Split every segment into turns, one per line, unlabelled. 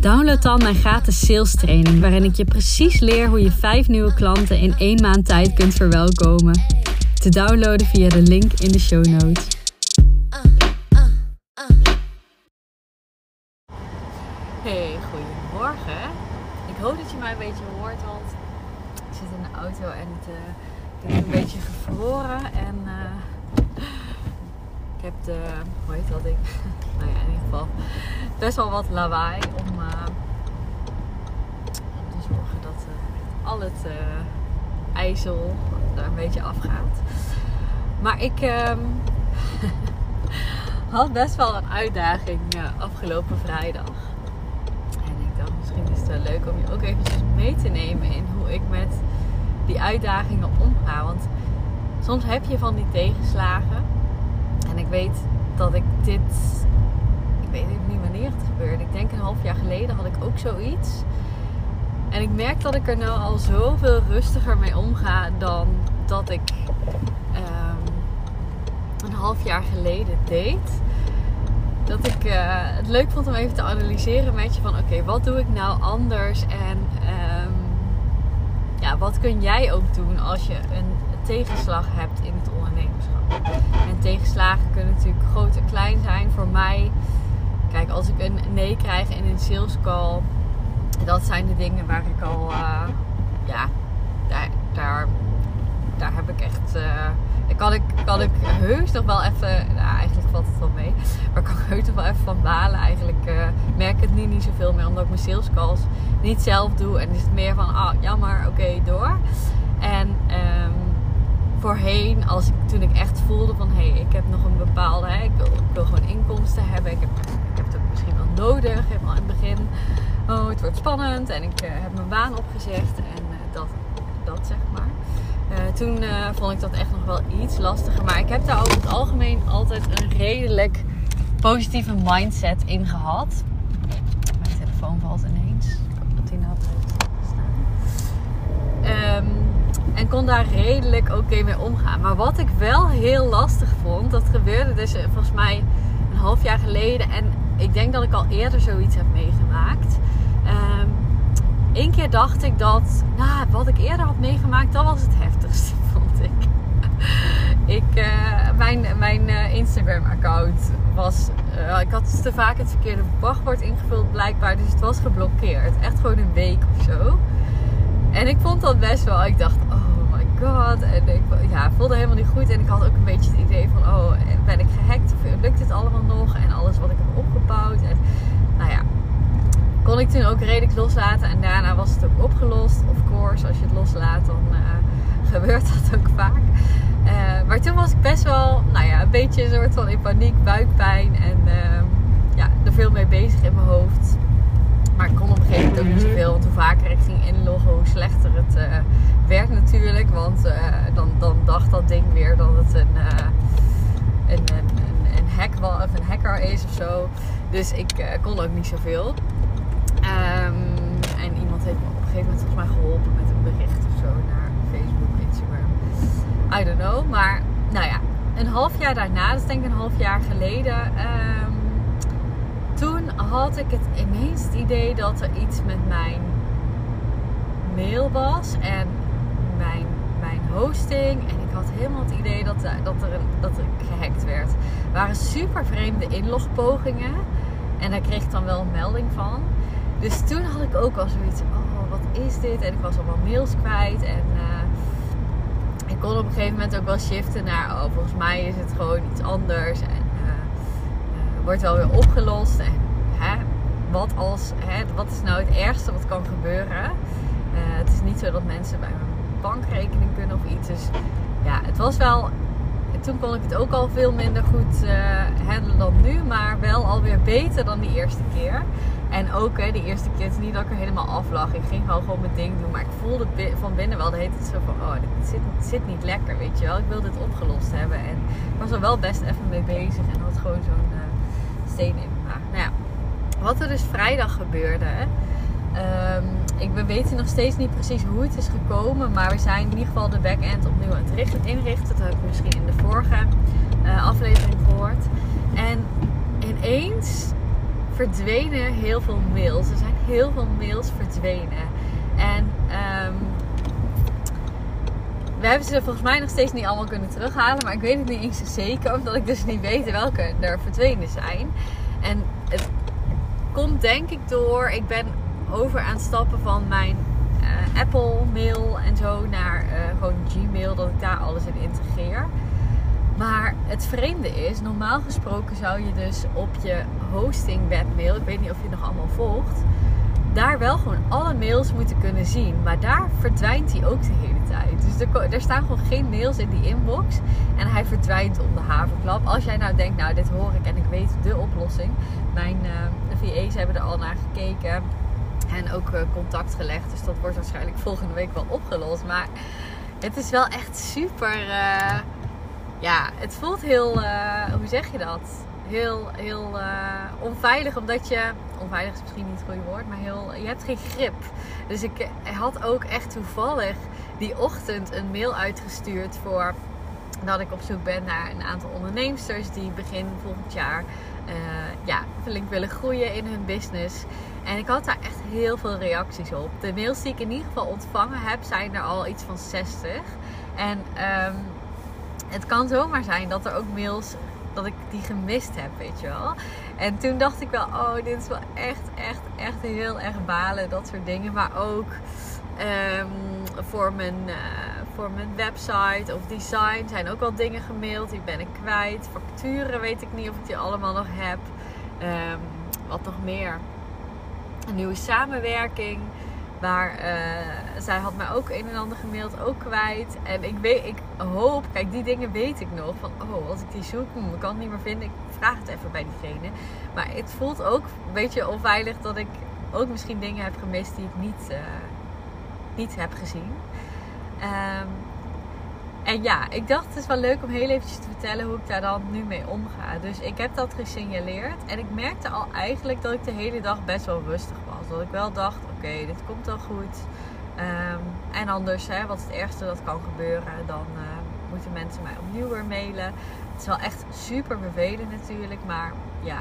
download dan mijn gratis sales training, waarin ik je precies leer hoe je vijf nieuwe klanten in één maand tijd kunt verwelkomen. Te downloaden via de link in de show notes. Hey, goedemorgen. Ik hoop dat je mij een beetje hoort, want ik zit in de auto en het, uh, ik ben een beetje gevroren en uh, ik heb de, hoe heet dat ding? nou ja, in ieder geval best wel wat lawaai om, uh, om te zorgen dat uh, al het uh, ijzel er een beetje afgaat. Maar ik um, had best wel een uitdaging afgelopen vrijdag. En ik dacht, misschien is het wel leuk om je ook eventjes mee te nemen in hoe ik met die uitdagingen omga. Want soms heb je van die tegenslagen. En ik weet dat ik dit. Ik weet niet wanneer het gebeurde. Ik denk een half jaar geleden had ik ook zoiets. En ik merk dat ik er nou al zoveel rustiger mee omga dan dat ik um, een half jaar geleden deed. Dat ik uh, het leuk vond om even te analyseren met je van oké, wat doe ik nou anders en um, ja, wat kun jij ook doen als je een tegenslag hebt in het ondernemerschap. En tegenslagen kunnen natuurlijk groot en klein zijn. Voor mij, kijk, als ik een nee krijg in een sales call, dat zijn de dingen waar ik al, uh, ja, daar, daar, daar heb ik echt. Uh, kan ik, kan ik heus nog wel even, nou eigenlijk valt het wel mee, maar kan ik heus nog wel even van balen. Eigenlijk uh, merk ik het nu niet zoveel meer, omdat ik mijn sales calls niet zelf doe. En is het meer van, ah, jammer, oké, door. En um, voorheen, als ik, toen ik echt voelde van hé, hey, ik heb nog een bepaalde, hè, ik, wil, ik wil gewoon inkomsten hebben. Ik heb, ik heb het misschien wel nodig. Helemaal in het begin, oh, het wordt spannend. En ik uh, heb mijn baan opgezegd en dat, dat zeg maar. Uh, toen vond ik dat echt nog wel iets lastiger. Maar ik heb daar over het algemeen altijd een redelijk positieve mindset in gehad. Mijn telefoon valt ineens. Dat hij nou staan. Um, en kon daar redelijk oké mee omgaan. Maar wat ik wel heel lastig vond, dat gebeurde dus volgens mij een half jaar geleden. En ik denk dat ik al eerder zoiets heb meegemaakt. Um, Eén keer dacht ik dat, nou, wat ik eerder had meegemaakt, dat was het heftigste, vond ik. ik uh, mijn mijn uh, Instagram-account was, uh, ik had te vaak het verkeerde wachtwoord ingevuld blijkbaar, dus het was geblokkeerd. Echt gewoon een week of zo. En ik vond dat best wel, ik dacht, oh my god. En ik ja, voelde helemaal niet goed. En ik had ook een beetje het idee van, oh, ben ik gehackt? Of lukt dit allemaal nog? En alles wat ik heb opgebouwd. En nou ja, kon ik toen ook redelijk loslaten. En daarna was het ook opgelost. Of course, als je het loslaat, dan uh, gebeurt dat ook vaak. Uh, maar toen was ik best wel, nou ja, een beetje een soort van in paniek, buikpijn. En uh, ja, er veel mee bezig in mijn hoofd. Maar ik kon op een gegeven moment ook niet zoveel. Want hoe vaker ik ging inloggen, hoe slechter het uh, werd natuurlijk. Want uh, dan, dan dacht dat ding weer dat het een, uh, een, een, een, hack of een hacker is of zo. Dus ik kon ook niet zoveel. Um, en iemand heeft me op een gegeven moment volgens mij geholpen met een bericht of zo naar Facebook, Instagram. I don't know. Maar nou ja, een half jaar daarna, dat is denk ik een half jaar geleden. Um, toen had ik het ineens het idee dat er iets met mijn mail was en mijn, mijn hosting. En ik had helemaal het idee dat, dat, er, dat er gehackt werd. Er waren super vreemde inlogpogingen. En daar kreeg ik dan wel een melding van. Dus toen had ik ook al zoiets oh wat is dit? En ik was allemaal mails kwijt. En uh, ik kon op een gegeven moment ook wel shiften naar, oh volgens mij is het gewoon iets anders. En wordt wel weer opgelost. En hè, wat, als, hè, wat is nou het ergste wat kan gebeuren? Uh, het is niet zo dat mensen bij mijn bankrekening kunnen of iets. Dus ja, het was wel. toen kon ik het ook al veel minder goed uh, handelen dan nu. Maar wel alweer beter dan die eerste keer. En ook hè, die eerste keer, het niet dat ik er helemaal af lag. Ik ging gewoon gewoon mijn ding doen. Maar ik voelde van binnen wel de hele tijd zo van... Oh, dit zit, zit niet lekker, weet je wel. Ik wil dit opgelost hebben. En ik was er wel best even mee bezig. En had gewoon zo'n uh, steen in mijn maag. Nou ja, wat er dus vrijdag gebeurde... Um, ik, we weten nog steeds niet precies hoe het is gekomen. Maar we zijn in ieder geval de back-end opnieuw aan het inrichten. Dat heb ik misschien in de vorige uh, aflevering gehoord. En ineens verdwenen heel veel mails. Er zijn heel veel mails verdwenen. En um, we hebben ze volgens mij nog steeds niet allemaal kunnen terughalen. Maar ik weet het niet eens zeker. Omdat ik dus niet weet welke er verdwenen zijn. En het komt denk ik door. Ik ben over aan het stappen van mijn uh, Apple mail en zo naar uh, gewoon Gmail. Dat ik daar alles in integreer. Maar het vreemde is, normaal gesproken zou je dus op je hosting webmail, ik weet niet of je het nog allemaal volgt, daar wel gewoon alle mails moeten kunnen zien. Maar daar verdwijnt hij ook de hele tijd. Dus er, staan gewoon geen mails in die inbox. En hij verdwijnt om de haverklap. Als jij nou denkt, nou dit hoor ik en ik weet de oplossing. Mijn uh, VA's hebben er al naar gekeken. En ook uh, contact gelegd. Dus dat wordt waarschijnlijk volgende week wel opgelost. Maar het is wel echt super... Uh, ja, het voelt heel, uh, hoe zeg je dat? Heel, heel uh, onveilig, omdat je, onveilig is misschien niet het goede woord, maar heel, je hebt geen grip. Dus ik had ook echt toevallig die ochtend een mail uitgestuurd voor dat ik op zoek ben naar een aantal onderneemsters die begin volgend jaar uh, ja, flink willen groeien in hun business. En ik had daar echt heel veel reacties op. De mails die ik in ieder geval ontvangen heb, zijn er al iets van 60. En um, het kan zomaar zijn dat er ook mails dat ik die gemist heb, weet je wel. En toen dacht ik wel, oh, dit is wel echt, echt, echt heel erg balen, dat soort dingen. Maar ook um, voor, mijn, uh, voor mijn website of design zijn ook wel dingen gemaild. Die ben ik kwijt. Facturen weet ik niet of ik die allemaal nog heb. Um, wat nog meer? Een nieuwe samenwerking. Maar uh, zij had mij ook een en ander gemaild, ook kwijt. En ik, weet, ik hoop, kijk, die dingen weet ik nog. Van, oh, als ik die zoek, ik kan het niet meer vinden. Ik vraag het even bij diegene. Maar het voelt ook een beetje onveilig dat ik ook misschien dingen heb gemist die ik niet, uh, niet heb gezien. Um, en ja, ik dacht het is wel leuk om heel eventjes te vertellen hoe ik daar dan nu mee omga. Dus ik heb dat gesignaleerd. En ik merkte al eigenlijk dat ik de hele dag best wel rustig was. Dat ik wel dacht, oké, dit komt wel goed. Um, en anders, hè, wat het ergste dat kan gebeuren, dan uh, moeten mensen mij opnieuw weer mailen. Het is wel echt super vervelend natuurlijk, maar ja,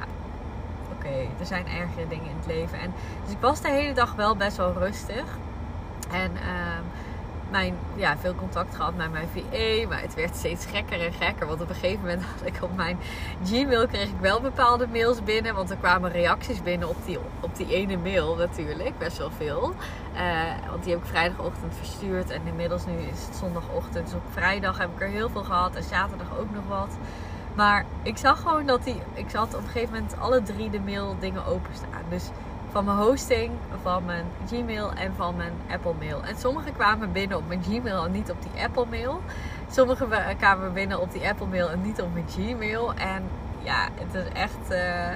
oké, er zijn ergere dingen in het leven. En, dus ik was de hele dag wel best wel rustig. En um, mijn, ja, veel contact gehad met mijn VE. Maar het werd steeds gekker en gekker. Want op een gegeven moment had ik op mijn Gmail kreeg ik wel bepaalde mails binnen. Want er kwamen reacties binnen op die, op die ene mail natuurlijk. Best wel veel. Uh, want die heb ik vrijdagochtend verstuurd. En inmiddels nu is het zondagochtend. Dus op vrijdag heb ik er heel veel gehad. En zaterdag ook nog wat. Maar ik zag gewoon dat die. Ik zat op een gegeven moment alle drie de mail dingen openstaan. Dus van mijn hosting, van mijn Gmail en van mijn Apple Mail. En sommige kwamen binnen op mijn Gmail en niet op die Apple Mail. Sommige kwamen binnen op die Apple Mail en niet op mijn Gmail. En ja, het is echt uh,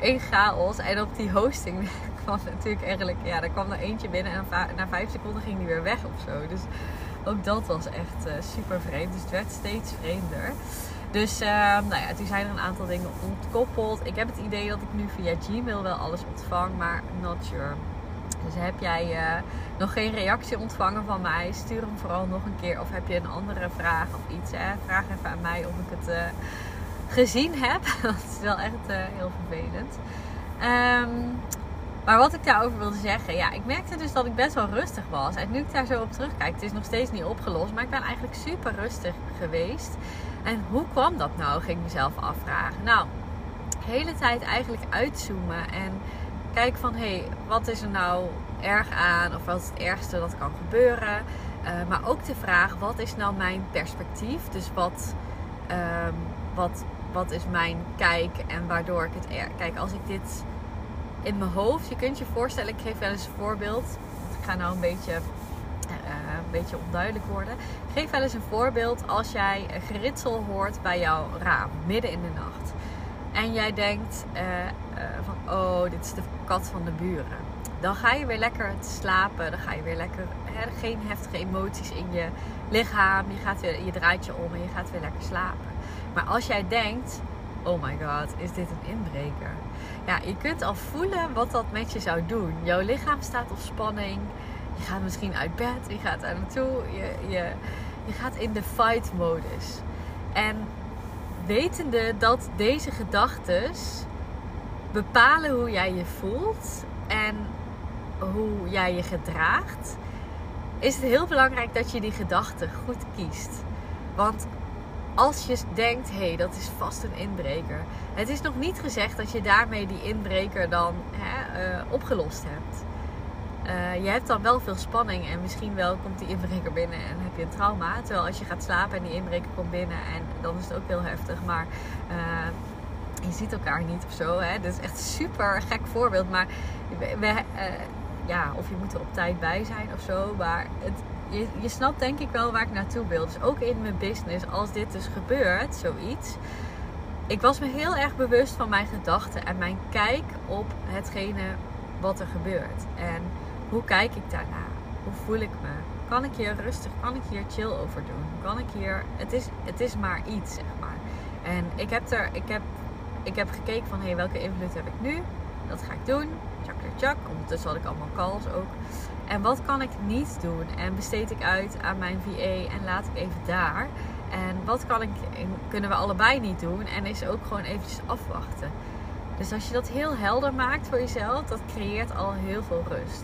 een chaos. En op die hosting kwam natuurlijk eigenlijk, ja, daar kwam er eentje binnen en na vijf seconden ging die weer weg of zo. Dus ook dat was echt uh, super vreemd. Dus het werd steeds vreemder. Dus uh, nou ja, toen zijn er een aantal dingen ontkoppeld. Ik heb het idee dat ik nu via Gmail wel alles ontvang, maar not sure. Dus heb jij uh, nog geen reactie ontvangen van mij? Stuur hem vooral nog een keer. Of heb je een andere vraag of iets? Vraag even aan mij of ik het uh, gezien heb. dat is wel echt heel vervelend. Um, maar wat ik daarover wilde zeggen, ja, ik merkte dus dat ik best wel rustig was. En nu ik daar zo op terugkijk, het is nog steeds niet opgelost, maar ik ben eigenlijk super rustig geweest. En hoe kwam dat nou, ging ik mezelf afvragen. Nou, de hele tijd eigenlijk uitzoomen en kijken van, hé, hey, wat is er nou erg aan? Of wat is het ergste dat kan gebeuren? Uh, maar ook de vraag, wat is nou mijn perspectief? Dus wat, um, wat, wat is mijn kijk en waardoor ik het... Er Kijk, als ik dit in mijn hoofd. Je kunt je voorstellen, ik geef wel eens een voorbeeld. Ik ga nou een beetje beetje onduidelijk worden. Geef wel eens een voorbeeld als jij een geritsel hoort bij jouw raam, midden in de nacht. En jij denkt eh, eh, van, oh, dit is de kat van de buren. Dan ga je weer lekker slapen. Dan ga je weer lekker, geen heftige emoties in je lichaam. Je, gaat weer, je draait je om en je gaat weer lekker slapen. Maar als jij denkt, oh my god, is dit een inbreker? Ja, je kunt al voelen wat dat met je zou doen. Jouw lichaam staat op spanning. Je gaat misschien uit bed, je gaat daar naartoe. Je, je, je gaat in de fight modus. En wetende dat deze gedachten bepalen hoe jij je voelt en hoe jij je gedraagt, is het heel belangrijk dat je die gedachten goed kiest. Want als je denkt, hé, hey, dat is vast een inbreker. Het is nog niet gezegd dat je daarmee die inbreker dan hè, uh, opgelost hebt. Uh, je hebt dan wel veel spanning en misschien wel komt die inbreker binnen en heb je een trauma. Terwijl als je gaat slapen en die inbreker komt binnen en dan is het ook heel heftig. Maar uh, je ziet elkaar niet of zo. Hè? Dat is echt een super gek voorbeeld. Maar we, uh, ja, of je moet er op tijd bij zijn of zo. Maar het, je, je snapt denk ik wel waar ik naartoe wil. Dus ook in mijn business, als dit dus gebeurt, zoiets. Ik was me heel erg bewust van mijn gedachten en mijn kijk op hetgene wat er gebeurt. En hoe kijk ik daarna? Hoe voel ik me? Kan ik hier rustig, kan ik hier chill over doen? Kan ik hier, het is, het is maar iets, zeg maar. En ik heb, er, ik heb, ik heb gekeken van, hé, hey, welke invloed heb ik nu? Dat ga ik doen. Chak, chak. Ondertussen had ik allemaal calls ook. En wat kan ik niet doen? En besteed ik uit aan mijn VA en laat ik even daar. En wat kan ik, kunnen we allebei niet doen? En is ook gewoon eventjes afwachten. Dus als je dat heel helder maakt voor jezelf, dat creëert al heel veel rust.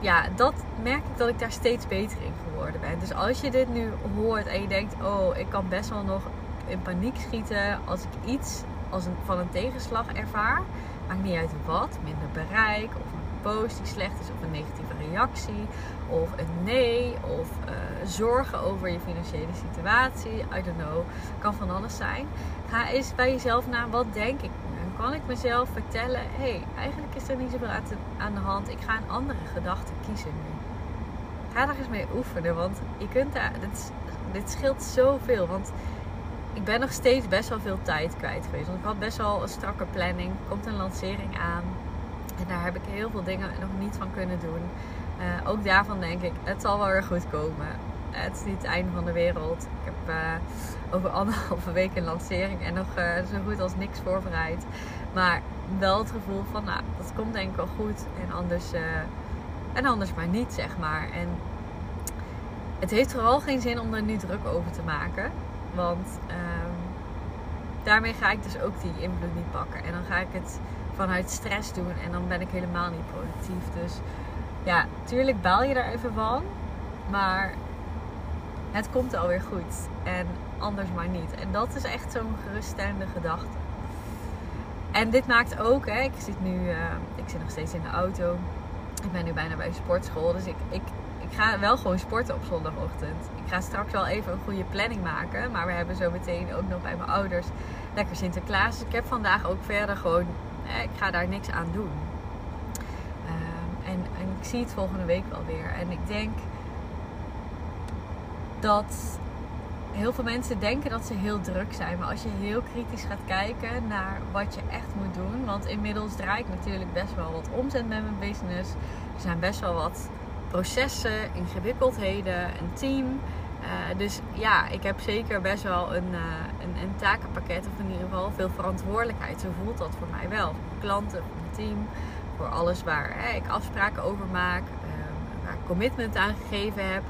Ja, dat merk ik dat ik daar steeds beter in geworden ben. Dus als je dit nu hoort en je denkt, oh, ik kan best wel nog in paniek schieten als ik iets als een, van een tegenslag ervaar. Maakt niet uit wat, minder bereik of een post die slecht is of een negatieve reactie of een nee of uh, zorgen over je financiële situatie. I don't know, kan van alles zijn. Ga eens bij jezelf na, wat denk ik kan ik mezelf vertellen: hé, hey, eigenlijk is er niet zoveel aan de hand. Ik ga een andere gedachte kiezen nu. Ga daar eens mee oefenen, want je kunt daar, dit, dit scheelt zoveel. Want ik ben nog steeds best wel veel tijd kwijt geweest. Want ik had best wel een strakke planning. Er komt een lancering aan. En daar heb ik heel veel dingen nog niet van kunnen doen. Uh, ook daarvan denk ik, het zal wel weer goed komen. Het is niet het einde van de wereld. Ik heb uh, over anderhalve week een lancering en nog uh, zo goed als niks voorbereid. Maar wel het gevoel van, nou, dat komt denk ik wel goed. En anders, uh, en anders maar niet, zeg maar. En het heeft vooral geen zin om er nu druk over te maken. Want um, daarmee ga ik dus ook die invloed niet pakken. En dan ga ik het vanuit stress doen. En dan ben ik helemaal niet productief. Dus ja, tuurlijk baal je daar even van. Maar het komt alweer goed. En anders maar niet. En dat is echt zo'n geruststellende gedachte. En dit maakt ook, hè, ik zit nu, uh, ik zit nog steeds in de auto. Ik ben nu bijna bij een sportschool. Dus ik, ik, ik ga wel gewoon sporten op zondagochtend. Ik ga straks wel even een goede planning maken. Maar we hebben zo meteen ook nog bij mijn ouders lekker Sinterklaas. Dus ik heb vandaag ook verder gewoon, ik ga daar niks aan doen. Uh, en, en ik zie het volgende week wel weer. En ik denk dat heel veel mensen denken dat ze heel druk zijn. Maar als je heel kritisch gaat kijken naar wat je echt moet doen. Want inmiddels draai ik natuurlijk best wel wat omzet met mijn business. Er zijn best wel wat processen, ingewikkeldheden, een team. Uh, dus ja, ik heb zeker best wel een, uh, een, een, takenpakket. Of in ieder geval veel verantwoordelijkheid. Zo voelt dat voor mij wel. Voor klanten, voor mijn team. Voor alles waar hè, ik afspraken over maak. Uh, waar ik commitment aan gegeven heb.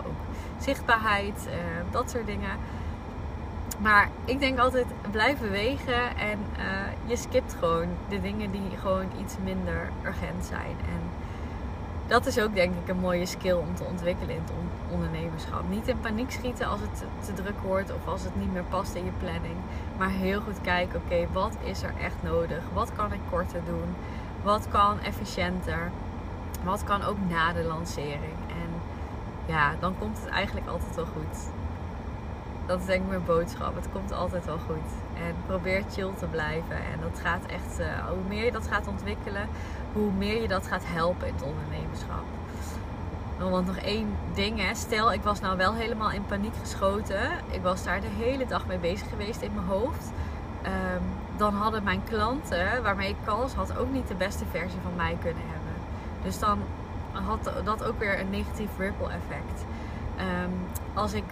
Zichtbaarheid, dat soort dingen. Maar ik denk altijd blijf bewegen en uh, je skipt gewoon de dingen die gewoon iets minder urgent zijn. En dat is ook denk ik een mooie skill om te ontwikkelen in het ondernemerschap. Niet in paniek schieten als het te druk wordt of als het niet meer past in je planning. Maar heel goed kijken, oké, wat is er echt nodig? Wat kan ik korter doen? Wat kan efficiënter? Wat kan ook na de lancering? En ja, dan komt het eigenlijk altijd wel goed dat is denk ik mijn boodschap. Het komt altijd wel goed. En probeer chill te blijven. En dat gaat echt, uh, hoe meer je dat gaat ontwikkelen, hoe meer je dat gaat helpen in het ondernemerschap. Want nog één ding, hè. stel ik was nou wel helemaal in paniek geschoten. Ik was daar de hele dag mee bezig geweest in mijn hoofd. Ehm, dan hadden mijn klanten waarmee ik calls had ook niet de beste versie van mij kunnen hebben. Dus dan had dat ook weer een negatief ripple effect. Ehm, als ik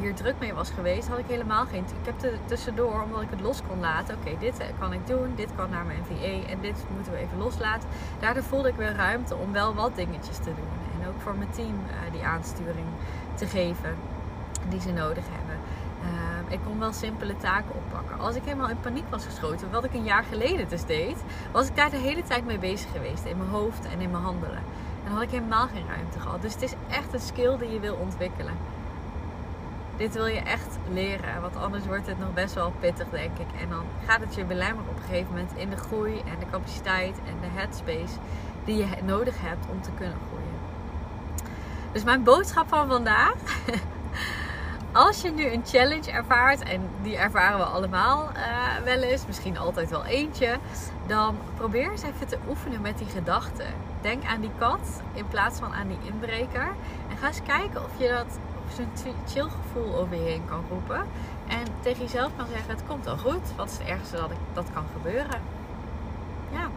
hier druk mee was geweest, had ik helemaal geen. Ik heb er tussendoor, omdat ik het los kon laten. Oké, dit eh, kan ik doen, dit kan naar mijn VA en dit moeten we even loslaten. Daardoor voelde ik weer ruimte om wel wat dingetjes te doen. En ook voor mijn team uh, die aansturing te geven die ze nodig hebben. Uh, ik kon wel simpele taken oppakken. Als ik helemaal in paniek was geschoten, wat ik een jaar geleden dus deed, was ik daar de hele tijd mee bezig geweest. In mijn hoofd en in mijn handelen. En had ik helemaal geen ruimte gehad. Dus het is echt een skill die je wil ontwikkelen. Dit wil je echt leren, want anders wordt het nog best wel pittig, denk ik. En dan gaat het je belemmeren op een gegeven moment in de groei en de capaciteit en de headspace die je nodig hebt om te kunnen groeien. Dus mijn boodschap van vandaag. Als je nu een challenge ervaart, en die ervaren we allemaal uh, wel eens, misschien altijd wel eentje, dan probeer eens even te oefenen met die gedachten. Denk aan die kat in plaats van aan die inbreker. En ga eens kijken of je dat zo'n chill gevoel over je heen kan roepen. En tegen jezelf kan zeggen: Het komt al goed. Wat is het ergste dat ik, dat kan gebeuren? Ja.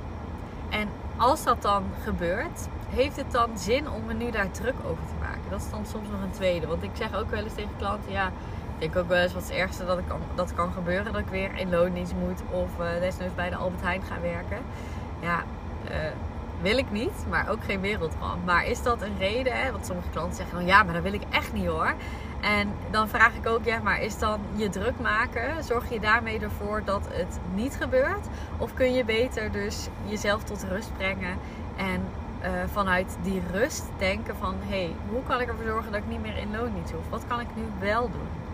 En als dat dan gebeurt, heeft het dan zin om me nu daar druk over te maken? Dat is dan soms nog een tweede. Want ik zeg ook wel eens tegen klanten: Ja, ik denk ook wel eens wat het ergste dat, ik kan, dat kan gebeuren. Dat ik weer in loondienst moet of uh, desnoods bij de Albert Heijn ga werken. Ja, uh, wil ik niet, maar ook geen wereldramp. Maar is dat een reden? Hè? Sommige klanten zeggen dan ja, maar dat wil ik echt niet hoor. En dan vraag ik ook, ja, maar is dan je druk maken? Zorg je daarmee ervoor dat het niet gebeurt? Of kun je beter dus jezelf tot rust brengen en uh, vanuit die rust denken van hé, hey, hoe kan ik ervoor zorgen dat ik niet meer in loondienst hoef? Wat kan ik nu wel doen?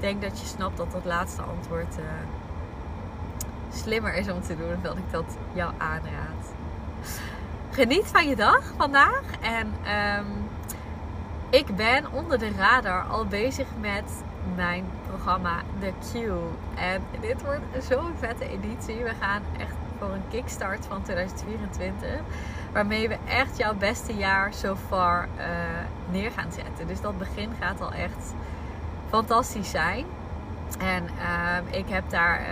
Denk dat je snapt dat dat laatste antwoord uh, slimmer is om te doen dan ik dat jou aanraad geniet van je dag vandaag. En um, ik ben onder de radar al bezig met mijn programma The Q. En dit wordt zo'n vette editie. We gaan echt voor een kickstart van 2024. Waarmee we echt jouw beste jaar so far uh, neer gaan zetten. Dus dat begin gaat al echt fantastisch zijn. En uh, ik heb daar uh,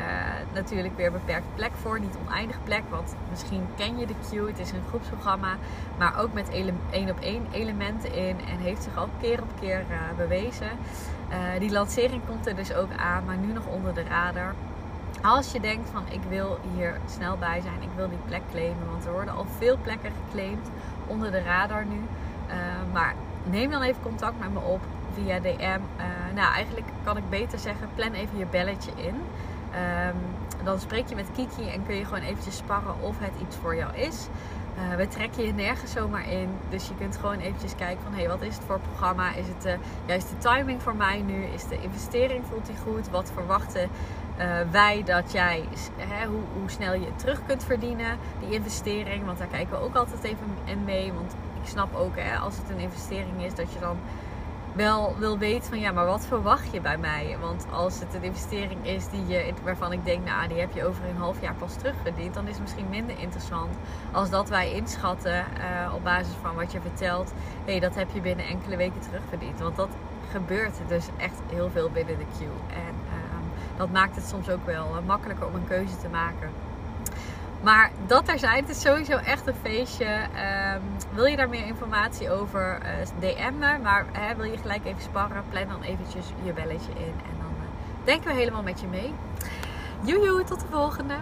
natuurlijk weer beperkt plek voor. Niet oneindig plek, want misschien ken je de Q. Het is een groepsprogramma, maar ook met één op één elementen in. En heeft zich al keer op keer uh, bewezen. die lancering komt er dus ook aan, maar nu nog onder de radar. Als je denkt van ik wil hier snel bij zijn, ik wil die plek claimen. Want er worden al veel plekken geclaimd onder de radar nu. maar neem dan even contact met me op via DM. Eh, nou, eigenlijk kan ik beter zeggen, plan even je belletje in. Um, dan spreek je met Kiki en kun je gewoon eventjes sparren of het iets voor jou is. Uh, we trekken je nergens zomaar in. Dus je kunt gewoon eventjes kijken van... hé, wat is het voor programma? Is het juist de timing voor mij nu? Is de investering, voelt die goed? Wat verwachten uh, wij dat jij... Hè, hoe, hoe, snel je het terug kunt verdienen, die investering? Want daar kijken we ook altijd even mee. Want ik snap ook, hè, als het een investering is... dat je dan wel wil weten van ja, maar wat verwacht je bij mij? Want als het een investering is die je, waarvan ik denk, nou die heb je over een half jaar pas terugverdiend, dan is het misschien minder interessant als dat wij inschatten uh, op basis van wat je vertelt. Hé, hey, dat heb je binnen enkele weken terugverdiend. Want dat gebeurt dus echt heel veel binnen de queue. En uh, dat maakt het soms ook wel uh, makkelijker om een keuze te maken. Maar dat er zijn, het is sowieso echt een feestje. Um, wil je daar meer informatie over? Eh, DM me. Maar wil je gelijk even sparren? Plan dan eventjes je belletje in. En dan uh, denken we helemaal met je mee. Joejoe, tot de volgende.